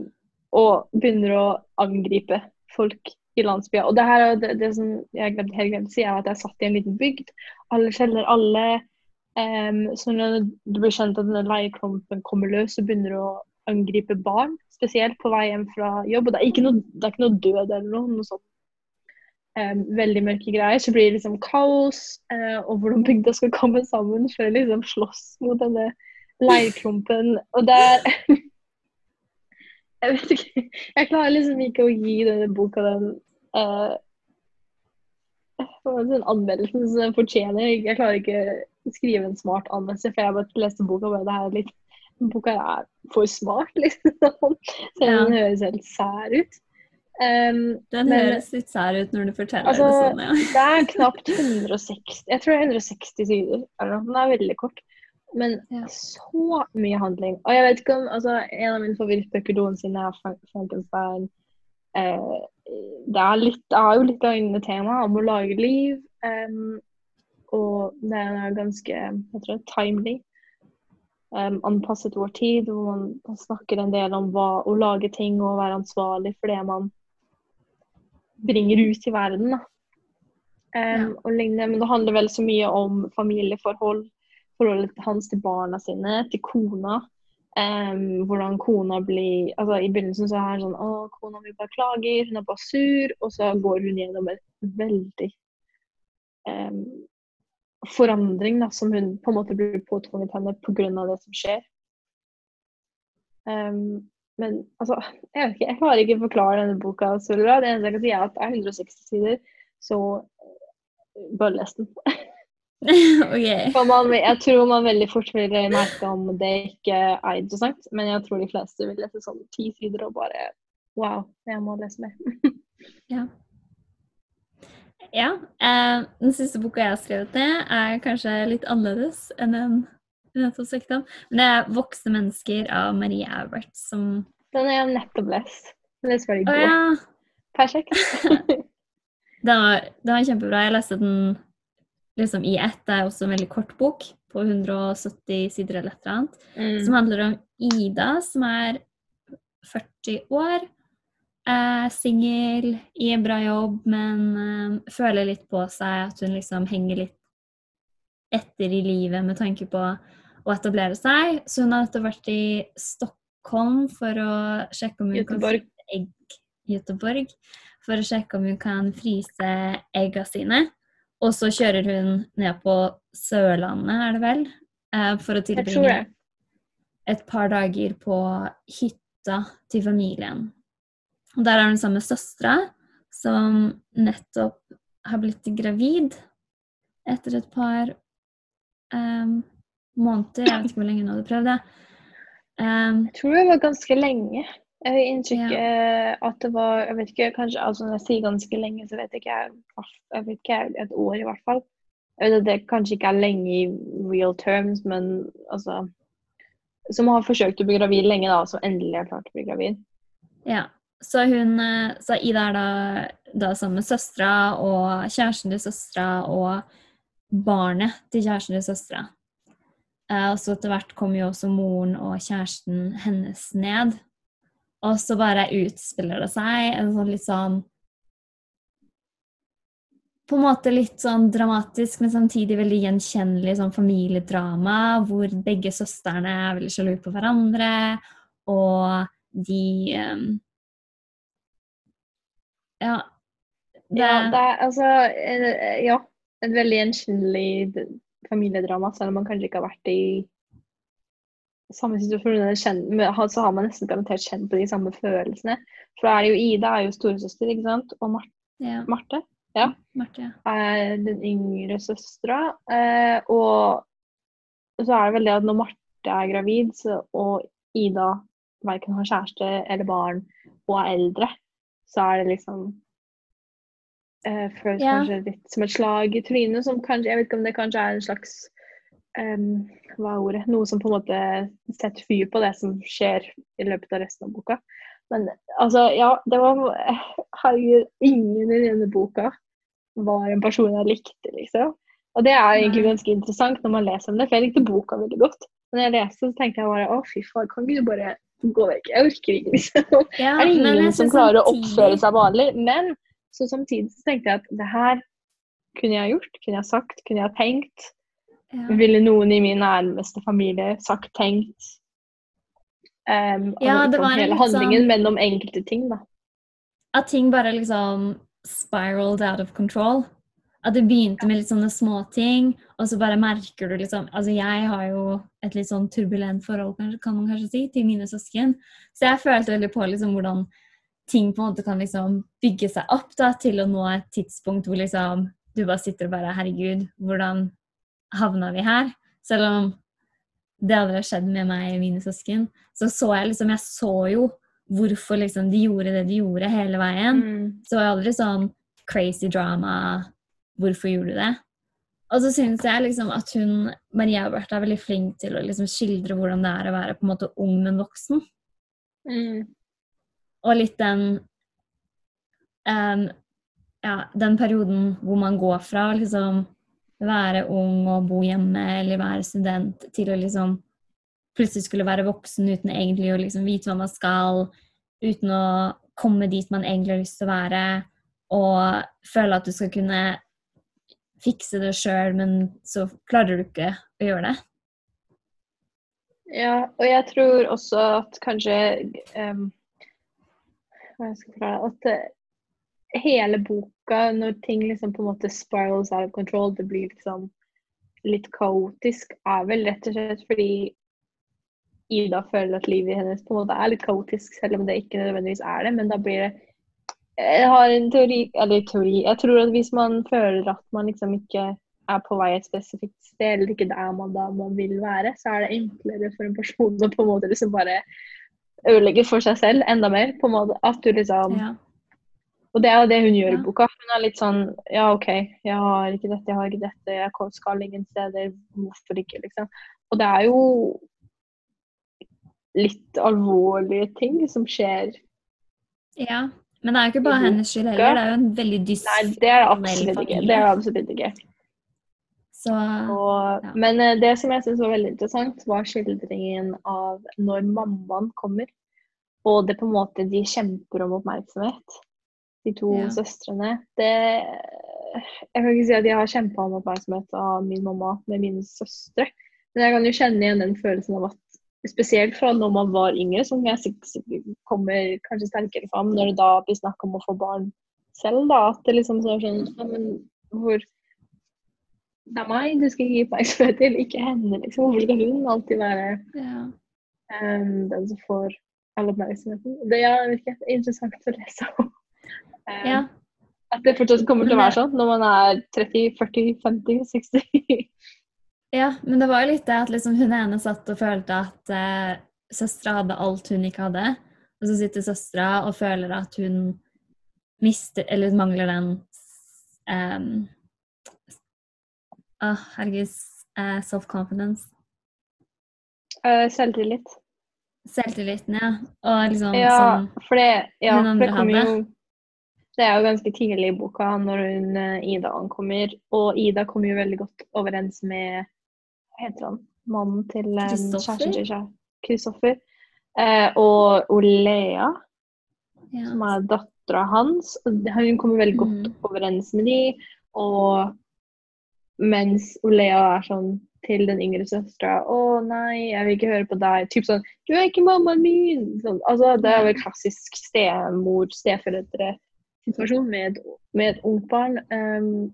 og begynner å angripe folk i landsbya. Og det her det, det som jeg glemte helt glemt å si, er at jeg satt i en liten bygd. Alle kjenner alle. Um, så når det blir kjent at denne leieklumpen kommer løs, så begynner du å angripe barn. Spesielt på vei hjem fra jobb. Og det er ikke noe, det er ikke noe død eller noe, noe sånt um, veldig mørke greier, så blir det liksom kaos. Uh, og hvordan bygda skal komme sammen før liksom slåss mot denne leirklumpen. Og det er Jeg vet ikke Jeg klarer liksom ikke å gi denne boka den uh, den anmeldelsen som den fortjener. Jeg klarer ikke å skrive en smart anmeldelse, for jeg bare leste boka og bare det her er litt Boka er for smart, liksom. Selv om den høres helt sær ut. Um, Den men, høres litt sær ut når du forteller altså, det sånn, ja. det er knapt 160 Jeg tror det er 160 sider. Den er veldig kort. Men ja. så mye handling. Og jeg vet ikke om altså, En av mine favorittbøker noensinne er Frankenstein. Eh, det, er litt, det jo litt lignende tema om å lage liv. Um, og det er ganske jeg tror, timely um, anpasset vår tid, hvor man snakker en del om hva, å lage ting og være ansvarlig for det man bringer ut i verden. Um, og lignende, Men det handler vel så mye om familieforhold, forholdet hans til barna sine, til kona. Um, hvordan kona blir altså I begynnelsen så er det sånn Å, kona mi bare klager, hun er bare sur. Og så går hun gjennom en veldig um, forandring da, som hun på en måte blir påtvunget henne pga. det som skjer. Um, men altså, jeg vet ikke, jeg klarer ikke å forklare denne boka så bra. Det eneste jeg kan si, er at det er 160 sider, så eh, bare les den. okay. man, jeg tror man veldig fort vil merke om det ikke er interessant, men jeg tror de fleste vil lese sånn ti sider og bare Wow, jeg må lese mer. ja. Ja. Eh, den siste boka jeg har skrevet ned, er kanskje litt annerledes enn den nettopp snakket om. Men det er 'Voksne mennesker' av Marie Aubert som Den har jeg nettopp lest. Den er veldig god. går. ja. Perfekt. den, var, den var kjempebra. Jeg leste den liksom i ett. Det er også en veldig kort bok på 170 sider eller et eller annet. Mm. Som handler om Ida, som er 40 år. Eh, Singel, i en bra jobb, men eh, føler litt på seg at hun liksom henger litt etter i livet med tanke på å etablere seg. Så hun har nettopp vært i Stockholm for å sjekke om hun Göteborg. kan fryse egg Göteborg, for å sjekke om hun kan fryse egga sine. Og så kjører hun ned på Sørlandet, er det vel, eh, for å tilbringe et par dager på hytta til familien. Og der er hun sammen med søstera, som nettopp har blitt gravid etter et par um, måneder. Jeg vet ikke hvor lenge hun hadde prøvd det. Um, Jeg tror det var ganske lenge. Jeg har inntrykk at det var Jeg vet ikke, kanskje altså Når jeg sier ganske lenge, så vet jeg ikke jeg, vet ikke, et år i hvert fall. Jeg vet at det kanskje ikke er lenge i real terms, men altså Som har forsøkt å bli gravid lenge, da, som endelig har klart å bli gravid. ja. Så hun eh, Så Ida er da, da sammen med søstera og kjæresten til søstera og barnet til kjæresten til søstera. Eh, og så etter hvert kommer jo også moren og kjæresten hennes ned. Og så bare utspiller det seg en sånn litt sånn På en måte litt sånn dramatisk, men samtidig veldig gjenkjennelig sånn familiedrama, hvor begge søstrene er veldig sjalu på hverandre, og de eh, Ja. Det, Ja, det er altså eh, Ja. Et veldig gjenkjennelig familiedrama, selv om man kanskje ikke har vært i samme situasjon. Så har man nesten garantert kjent på de samme følelsene. For da er det jo Ida er jo storesøster, ikke sant? Og Mar ja. Marte Marte, ja. er den yngre søstera. Eh, og så er det vel det at når Marte er gravid, så, og Ida verken har kjæreste eller barn og er eldre, så er det liksom eh, Føles Ja. kanskje litt som et slag i trynet, som kanskje Jeg vet ikke om det kanskje er en slags um, Hva er ordet? Noe som på en måte setter fyr på det som skjer i løpet av resten av boka. Men altså, ja, det var Herregud, ingen i denne boka var en person jeg likte, liksom. Og det er egentlig ganske interessant når man leser om det, for jeg likte boka veldig godt. Men når jeg leste, så tenkte jeg bare å, fy faen, kan ikke du bare gå vekk? Jeg orker ikke, liksom. Ja, er det ingen som klarer å oppføre seg vanlig. Men så samtidig så tenkte jeg at det her kunne jeg gjort, kunne jeg sagt, kunne jeg tenkt. Ja. Ville noen i min nærmeste familie sagt, tenkt. Um, Ja, det var om hele litt handlingen, sånn- men om enkelte ting, da. At ting bare liksom spiraled out of control. At det begynte med litt sånne småting, og så bare merker du liksom Altså, jeg har jo et litt sånn turbulent forhold, kan man kanskje si, til mine søsken. Så jeg følte veldig på liksom hvordan ting på en måte kan liksom bygge seg opp da, til å nå et tidspunkt hvor liksom du bare sitter og bare Herregud, hvordan havna vi her? Selv om det har skjedd med meg og mine søsken, så så jeg liksom Jeg så jo hvorfor liksom de gjorde det de gjorde hele veien. Mm. Så var jeg aldri sånn crazy drama Hvorfor gjorde du det? Og så syns jeg liksom at hun, Maria Albert er veldig flink til å liksom skildre hvordan det er å være på en måte ung, men voksen. Mm. Og litt den um, Ja, den perioden hvor man går fra liksom være ung og bo hjemme eller være student, til å liksom plutselig skulle være voksen uten egentlig å liksom vite hva man skal, uten å komme dit man egentlig har lyst til å være, og føle at du skal kunne fikse det sjøl, men så klarer du ikke å gjøre det. Ja, og jeg tror også at kanskje um, Hva jeg skal forklare At eh, hele boka, når ting liksom på en måte spirals out of control, det blir liksom litt kaotisk, er vel rett og slett fordi Ida føler at livet hennes på en måte er litt kaotisk, selv om det ikke nødvendigvis er det. Men da blir det Jeg har en teori Eller teori. Jeg tror at hvis man føler at man liksom ikke er på vei et spesifikt sted, eller ikke der man da man vil være, så er det enklere for en person å på en måte liksom bare ødelegge for seg selv enda mer. på en måte, At du liksom Ja. Og det er jo det hun gjør i boka. Hun er litt sånn Ja, OK, jeg har ikke dette, jeg har ikke dette, jeg skal ingen steder. Hvorfor ikke, liksom? Og det er jo litt alvorlige ting som skjer. ja. Men det er jo ikke bare hennes skyld heller. Det er jo en veldig Nei, det er absolutt ikke. Det er absolutt ikke. Så Og, Ja. Men eh, det som jeg syns var veldig interessant, var skildringen av når mammaen kommer. Og det på en måte de kjemper om oppmerksomhet, de to Ja. søstrene. Det Jeg kan ikke si at jeg har kjempa om oppmerksomhet av min mamma med mine søstre. Men jeg kan jo kjenne igjen den følelsen av at Spesielt fra når man var yngre, som jeg sikkert sikkert kommer kanskje sterkere fram når det da blir snakk om å få barn selv. da, At det liksom så sånn ja, men hvor det er meg du skal gi oppmerksomhet til, ikke henne. liksom. Hvorfor skal hun alltid være ja. um, den som får all oppmerksomheten? Det er interessant å lese om. Em, ja. At det fortsatt kommer til å være sånn når man er 30, 40, 50, 60. Ja, men det var jo litt det at liksom hun ene satt og følte at eh, søstera hadde alt hun ikke hadde. Og så sitter søstera og føler at hun mister Eller mangler den um, oh, Herregud. Uh, Self-confidence. Uh, selvtillit. Selvtilliten, ja. Og liksom ja, sånn for det, ja, for det hadde. jo Det er jo ganske tidlig i boka når hun, eh, Ida ankommer. Og Ida kommer jo veldig godt overens med Hva heter han? Mannen til eh, kjæresten. Kristoffer. Eh, og Olea, ja. som er dattera hans. Hun kommer veldig godt mm. overens med de, og mens Olea er sånn til den yngre søstera 'Å nei, jeg vil ikke høre på deg.' Typ sånn 'Du er ikke mammaen min!' Sånn, altså, det er jo en klassisk stemor-steforeldre-situasjon med, med et ungt barn. Um,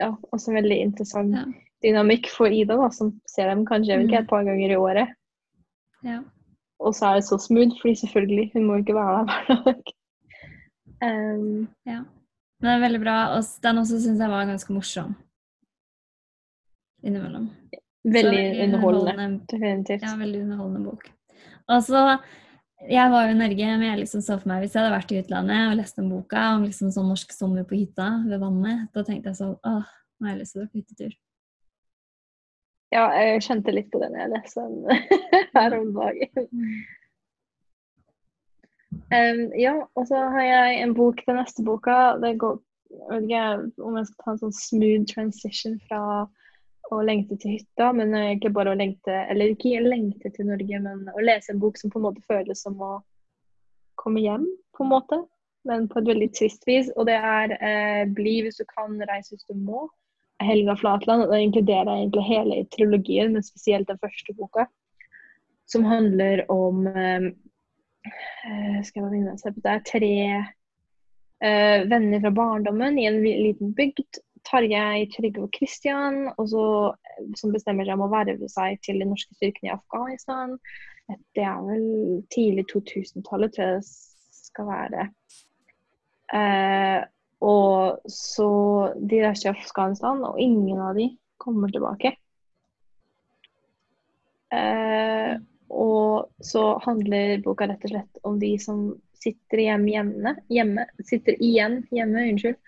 ja, også en veldig interessant Ja. dynamikk for Ida, da, som ser dem kanskje jeg vet ikke, et par ganger i året. ja. Og så er det så smooth, fordi selvfølgelig, hun må ikke være der hver dag. Um, Ja. Men det er veldig bra, og den også syns jeg var ganske morsom. Innimellom. Veldig, veldig underholdende, definitivt. Ja, veldig underholdende bok. Og så Jeg var jo i Norge, men jeg liksom så for meg hvis jeg hadde vært i utlandet og lest den boka om liksom sånn norsk sommer på hytta ved vannet, da tenkte jeg sånn Åh, nå har jeg lyst til å dra på hyttetur. Ja, jeg kjente litt på det når jeg leste den her om dagen. Um, ja, og så har jeg en bok til neste boka. Det går jeg vet ikke om jeg skal ta en sånn smooth transition fra å lengte til hytta, men eh, ikke bare å lengte Eller ikke lengte til Norge, men å lese en bok som på en måte føles som å komme hjem, på en måte. Men på et veldig trist vis. Og det er eh, 'Bli hvis du kan, reis hvis du må'. Helga Flatland. og Det inkluderer egentlig hele trilogien, men spesielt den første boka. Som handler om eh, eh, Skal jeg bare minne meg Det er tre eh, venner fra barndommen i en liten bygd. Tarjei, Trygve og Kristian, eh, som bestemmer seg om å verve seg til de norske styrkene i Afghanistan. Det er vel tidlig 2000-tallet, tror jeg det skal være. Eh, og så De reiser til Afghanistan, og ingen av de kommer tilbake. Eh, og så handler boka rett og slett om de som sitter hjem hjemme, hjemme sitter igjen hjemme, unnskyld.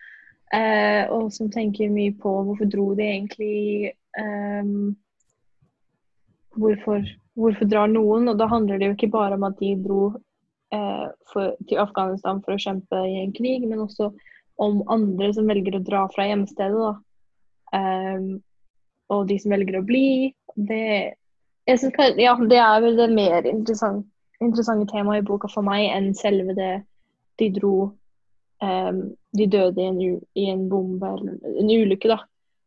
Eh, og som tenker mye på hvorfor dro de egentlig ehm, hvorfor, hvorfor drar noen? Og da handler det jo ikke bare om at de dro eh, for, til Afghanistan for å kjempe i en krig, men også om andre som velger å dra fra hjemstedet. Ehm, og de som velger å bli. Det, synes, ja, det er vel det mer interessant, interessante temaet i boka for meg enn selve det de dro De døde i en, i en bombe eller en ulykke, da,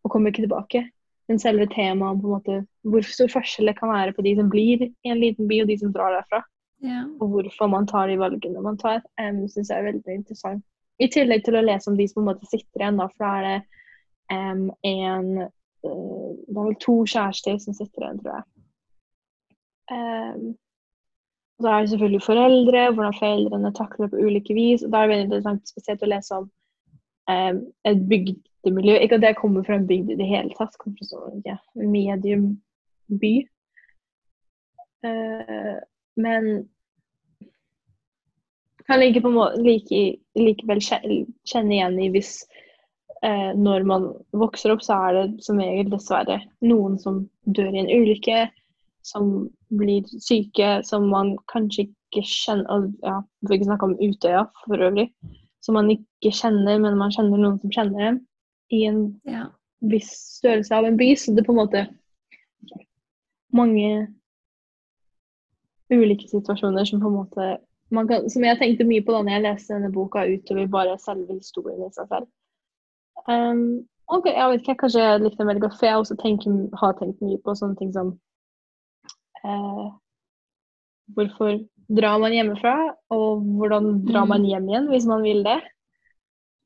og kommer ikke tilbake. Men selve temaet om på en måte, hvor stor forskjell det kan være på de som blir i en liten by, og de som drar derfra. Ja. Og hvorfor man tar de valgene man tar, um, syns jeg er veldig interessant. I tillegg til å lese om de som på en måte sitter igjen, da, for da er det um, en uh, Det er vel to kjærester som sitter igjen, tror jeg. Em, og så er det selvfølgelig foreldre, hvordan foreldrene takler det på ulike vis. og Da er det veldig interessant spesielt å lese om eh, et bygdemiljø. Ikke at jeg kommer fra en bygd i det hele tatt, kommer fra sånn ja, medium by. Eh, men kan like på måte like, likevel kjenne igjen i hvis eh, når man vokser opp, så er det som regel dessverre noen som dør i en ulykke, som blir syke, som man kanskje ikke kjenner ja, Vi får ikke snakke om Utøya for øvrig. Som man ikke kjenner, men man kjenner noen som kjenner dem. I en ja. viss størrelse av en by, så det er på en måte mange ulike situasjoner som på en måte man kan, Som jeg tenkte mye på da når jeg leste denne boka utover bare selve historien i seg selv. Um, ok, jeg vet ikke, Kanskje jeg likte den veldig godt, for jeg også tenker, har tenkt mye på sånne ting som eh, Hvorfor drar man hjemmefra, og hvordan drar Mm. man hjem igjen hvis man vil det?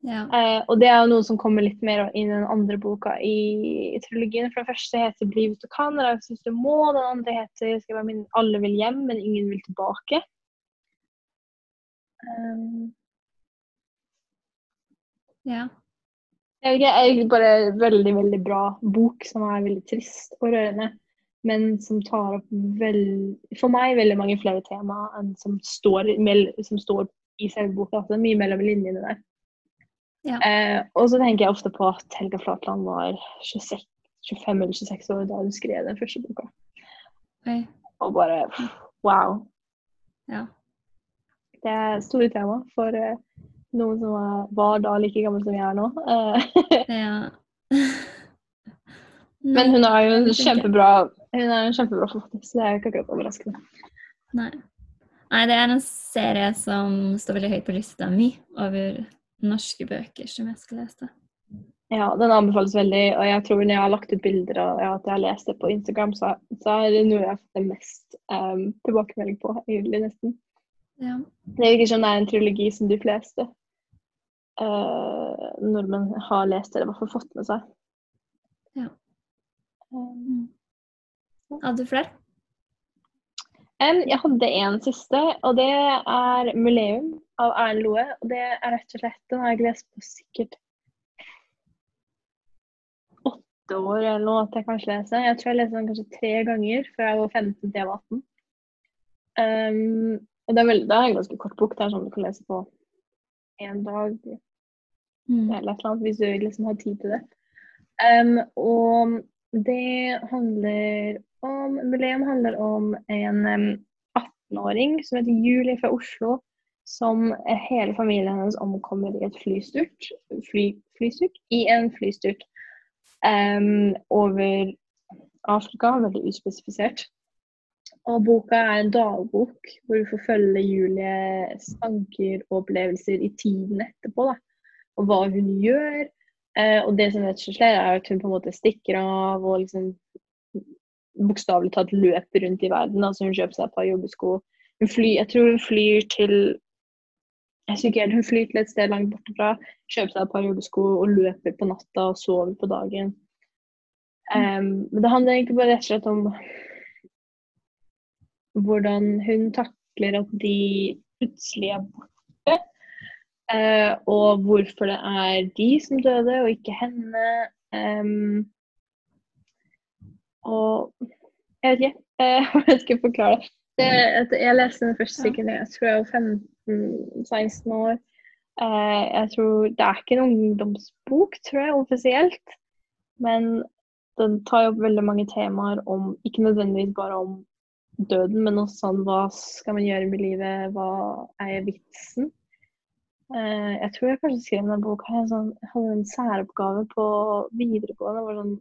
ja. Eh, og det er jo noe som kommer litt mer inn i den andre boka i, trilogien. For den første heter 'Bli hvis du kan', eller 'Hvis du må'. Den andre heter skal være min, 'Alle vil hjem, men ingen vil tilbake'. Um, ja. jeg er bare veldig, veldig bra bok som er veldig trist og rørende. Men som tar opp vel, for meg veldig mange flere tema enn som står, som står i selve boka. Altså, mye mellom linjene der. Ja. Eh, og så tenker jeg ofte på at Helga Flatland var 26, 25 eller 26 år da hun skrev den første boka. Oi. Og bare wow. Ja. Det er store tema for eh, noen som er, var da like gammel som jeg er nå. Eh, ja. men hun har jo en det kjempebra hun er en kjempebra forfatter, så det er jo ikke akkurat overraskende. Nei. Nei, det er en serie som står veldig høyt på lista mi over norske bøker som jeg skal lese. Ja, den anbefales veldig, og jeg tror når jeg har lagt ut bilder og at jeg har lest det på Instagram, så, så er det noe jeg har fått mest um, tilbakemelding på, egentlig, nesten. Ja. Det virker som det er en trilogi som de fleste uh, nordmenn har lest, eller i hvert fall fått med seg. Ja. Um, Hadde du flere? Um, jeg hadde en siste, og det er 'Muleum' av Erlend Loe. Og det er rett og slett Den har jeg lest på sikkert åtte år eller noe at jeg kanskje leser. Jeg tror jeg leste den kanskje tre ganger fra jeg var 15 til jeg var 18. Um, og det er, veldig, det er en ganske kort bok. Det er sånn du kan lese på én dag Mm. eller et eller annet, hvis du liksom har tid til det. Um, og det handler om Muleum handler om en um, 18-åring som heter Julie fra Oslo, som hele familien hennes omkommer i et flystyrt, fly, flystyrt i en flystyrt um, over Afrika, veldig uspesifisert. Og boka er en dagbok hvor du får følge Julies tanker og opplevelser i tiden etterpå. da og hva hun gjør. Eh, og det som rett og er at hun på en måte stikker av og liksom bokstavelig talt løper rundt i verden. Altså hun kjøper seg et par joggesko. Hun flyr, jeg tror hun flyr til jeg husker ikke Hun flyr til et sted langt borte fra, kjøper seg et par joggesko og løper på natta og sover på dagen. Um, men det handler egentlig bare rett og slett om hvordan hun takler at de plutselig er borte. Uh, og hvorfor det er de som døde, og ikke henne. Em, og jeg vet ikke. jeg vet skal forklare det. det jeg leste den første da jeg tror jeg var 15-16 år. Eh, jeg tror Det er ikke en ungdomsbok, tror jeg, offisielt. Men den tar opp veldig mange temaer om Ikke nødvendigvis bare om døden, men også sånn hva skal man gjøre med livet, hva er vitsen? Eh, jeg tror jeg kanskje skrev den boka. Jeg, sånn, jeg hadde en særoppgave på videregående. hvor sånn,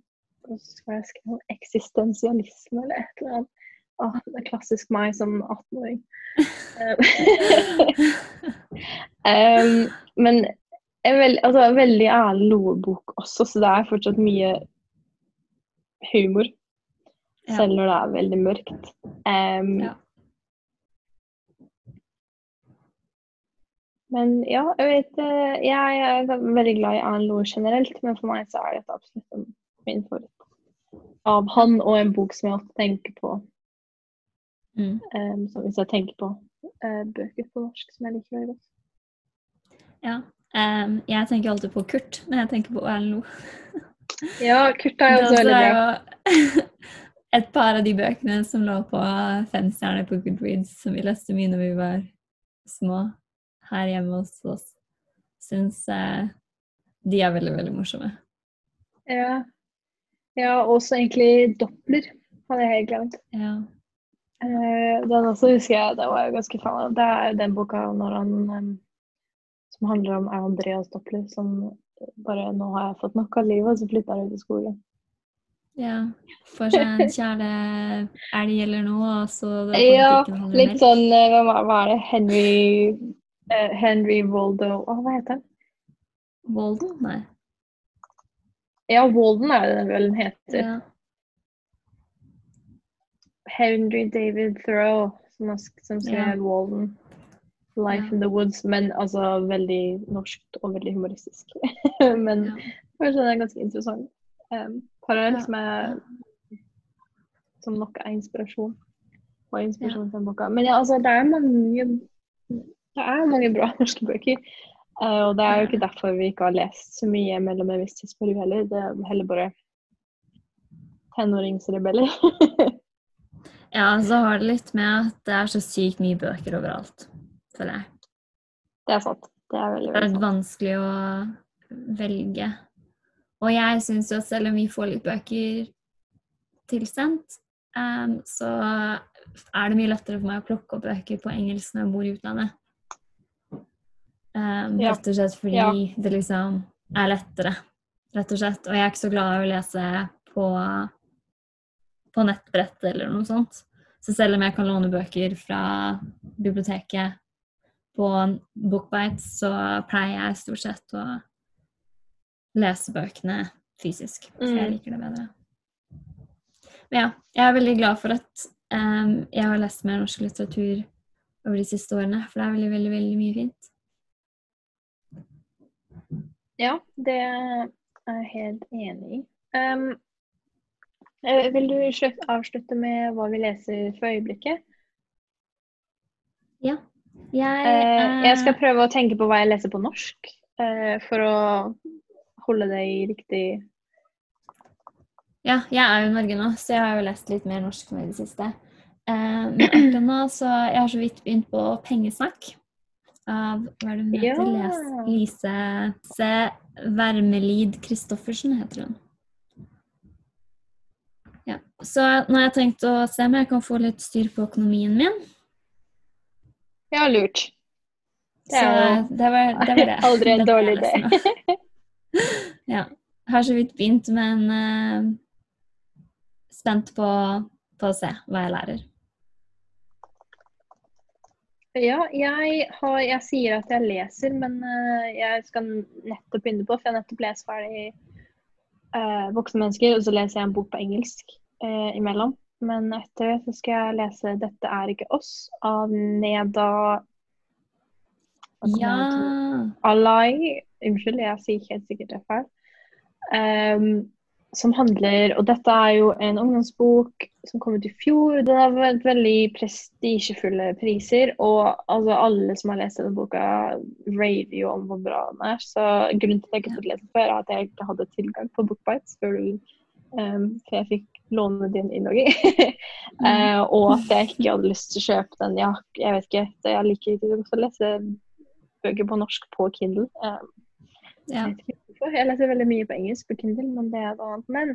hva skal jeg skrive? om? Eksistensialisme eller et eller annet. Åh, det er klassisk meg som 18-åring. um, men en veld, altså, veldig ærlig Loe-bok også, så det er fortsatt mye humor. Ja. Selv når det er veldig mørkt. Um, Ja. Men ja, jeg vet eh, Jeg er veldig glad i Erlend Loe generelt, men for meg så er dette absolutt en- min favoritt. Av han og en bok som jeg ofte tenker på. Mm. Um, så hvis jeg tenker på uh, bøker på norsk som jeg liker veldig godt. Ja. Um, jeg tenker alltid på Kurt når jeg tenker på Erlend Loe. Ja, Kurt er jo også veldig bra. et par av de bøkene som lå på fem stjerner på Goodreads, som vi leste mye når vi var små her hjemme hos oss, syns eh, de er veldig, veldig morsomme. Ja. Ja, også egentlig Doppler hadde jeg helt glemt. Ja. Uh, den også husker jeg, det var jeg ganske fan av. Det er den boka når han um, som handler om Andreas Doppler, som bare nå har jeg fått nok av livet, og så flytter han ut i skogen. ja. Får seg en kjære elg eller noe, og så det Ja, litt sånn eh, Hva hva er det? Henry uh, Henry Waldo Å, hva heter han? Waldo? Nei. Ja, Walden er det den vel den heter. Ja. Henry David Thoreau, som, som skrev Ja. Walden. Life Ja. in the Woods. Men altså veldig norskt og veldig humoristisk. men Ja. kanskje det er ganske interessant. Um, parallelt Ja. med som nok er inspirasjon. Og inspirasjon den boka. Men ja, altså, det er mange det er mange bra norske bøker. Eh, og det er jo ikke derfor vi ikke har lest så mye mellom en viss tidsperiode heller. Det er heller bare tenåringsrebeller. Ja, så har det litt med at det er så sykt mye bøker overalt, føler jeg. det er sant. Det er veldig, Det er veldig sant. vanskelig å velge. Og jeg syns jo at selv om vi får litt bøker tilsendt, um, så er det mye lettere for meg å plukke opp bøker på engelsk når jeg bor i utlandet. Ja. Rett og slett fordi Ja. det liksom er lettere, rett og slett. Og jeg er ikke så glad i å lese på, på nettbrett eller noe sånt. Så selv om jeg kan låne bøker fra biblioteket på Bookbite, så pleier jeg stort sett å lese bøkene fysisk. For jeg Mm. liker det bedre. Men ja, jeg er veldig glad for at um, jeg har lest mer norsk litteratur over de siste årene, for det er veldig, veldig, veldig mye fint. Ja, det er jeg helt enig i. Um, vil du slutt, avslutte med hva vi leser for øyeblikket? Ja. Jeg, uh, jeg skal prøve å tenke på hva jeg leser på norsk, uh, for å holde det i riktig Ja, jeg er jo i Norge nå, så jeg har jo lest litt mer norsk nå i det siste. Uh, men akkurat nå så Jeg har så vidt begynt på Pengesnakk av hva er det hun heter? Ja. Lise C. Wermelid Christoffersen heter hun. Ja. Så nå har jeg tenkt å se om jeg kan få litt styr på økonomien min. Ja, lurt. Det Så det var det. Var det. aldri en dårlig jeg ja. Har så vidt begynt, men uh, spent på, på å se hva jeg lærer. Ja, jeg, har, jeg sier at jeg leser, men uh, jeg skal nettopp begynne på, for jeg har nettopp lest ferdig uh, Voksne mennesker, og så leser jeg en bok på engelsk uh, imellom. Men etter det så skal jeg lese 'Dette er ikke oss' av Neda Ja. Alai. Unnskyld, jeg sier helt sikkert det feil. Ehm, som handler Og dette er jo en ungdomsbok som kom ut i fjor. Den har vært veldig prestisjefulle priser, og altså, alle som har lest denne boka, raver jo om hvor bra den er. Så grunnen til at jeg ikke fikk lese den før, er at jeg ikke hadde tilgang på Bookbites før, du, um, før jeg fikk låne din innlogging. uh, og at jeg ikke hadde lyst til å kjøpe den. Ja, jeg vet ikke. Jeg liker ikke å lese bøker på norsk på Kindle. Um, Ja. jeg vet ikke hvorfor. Jeg leser veldig mye på engelsk på Kindle, men det er noe annet. Men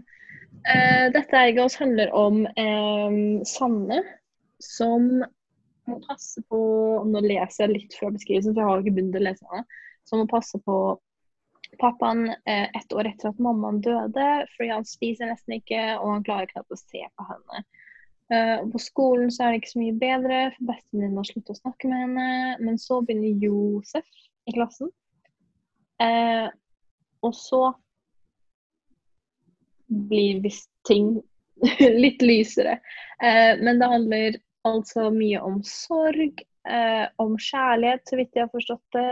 Uh, dette ikke oss handler om um, Sanne som må passe på Nå leser jeg litt før beskrivelsen, for jeg har ikke begynt å lese den. Som må passe på pappaen eh, ett år etter at mammaen døde, fordi han spiser nesten ikke, og han klarer knapt å se på henne. Uh, på skolen så er det ikke så mye bedre, for bestevenninnen har sluttet å snakke med henne. Men så begynner Josef i klassen. Og så blir visst ting litt lysere. Eh, men det handler altså mye om sorg, eh, om kjærlighet, så vidt jeg har forstått det.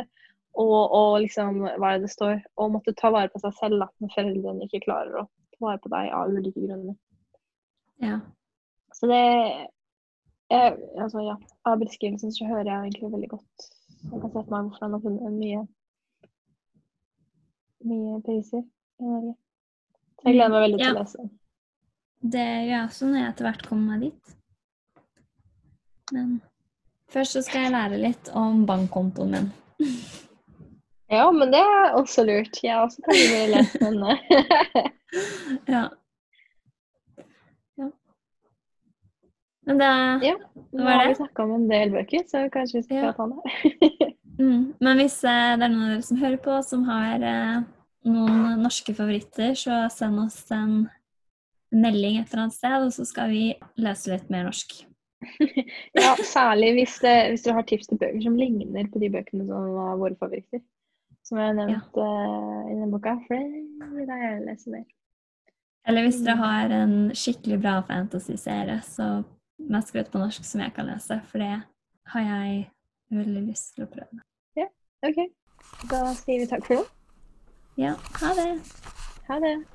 Og, og liksom, hva er det det står? Å måtte ta vare på seg selv når foreldrene ikke klarer å ta vare på deg av ulike grunner. ja. Så det jeg, altså, ja, Av beskrivelsen så hører jeg egentlig veldig godt. Jeg kan se for meg hvorfor han har funnet mye, mye priser i Norge. Jeg gleder meg veldig til å lese den. Det gjør jeg også når jeg etter hvert kommer meg dit. Men først så skal jeg lære litt om bankkontoen min. Ja, men det er også lurt. Jeg også kan jo lese denne. Ja. ja. Men det Ja. Nå var har vi det. snakka om en del bøker, så kanskje vi skal Ja. ta den det. mm, Men hvis eh, det er noen av dere som hører på, som har eh, noen norske favoritter, så send oss en melding et eller annet sted, og så skal vi lese litt mer norsk. Ja, særlig hvis, det, hvis du har tips til bøker som ligner på de bøkene som var våre favoritter. Som jeg har nevnt eh, i denne boka. For det vil jeg gjerne lese mer. Eller hvis dere har en skikkelig bra fantasy-serie så mest skrevet på norsk som jeg kan lese, for det har jeg veldig lyst til å prøve. Ja, OK. Da sier vi takk for nå. Ja, ha det! Ha det.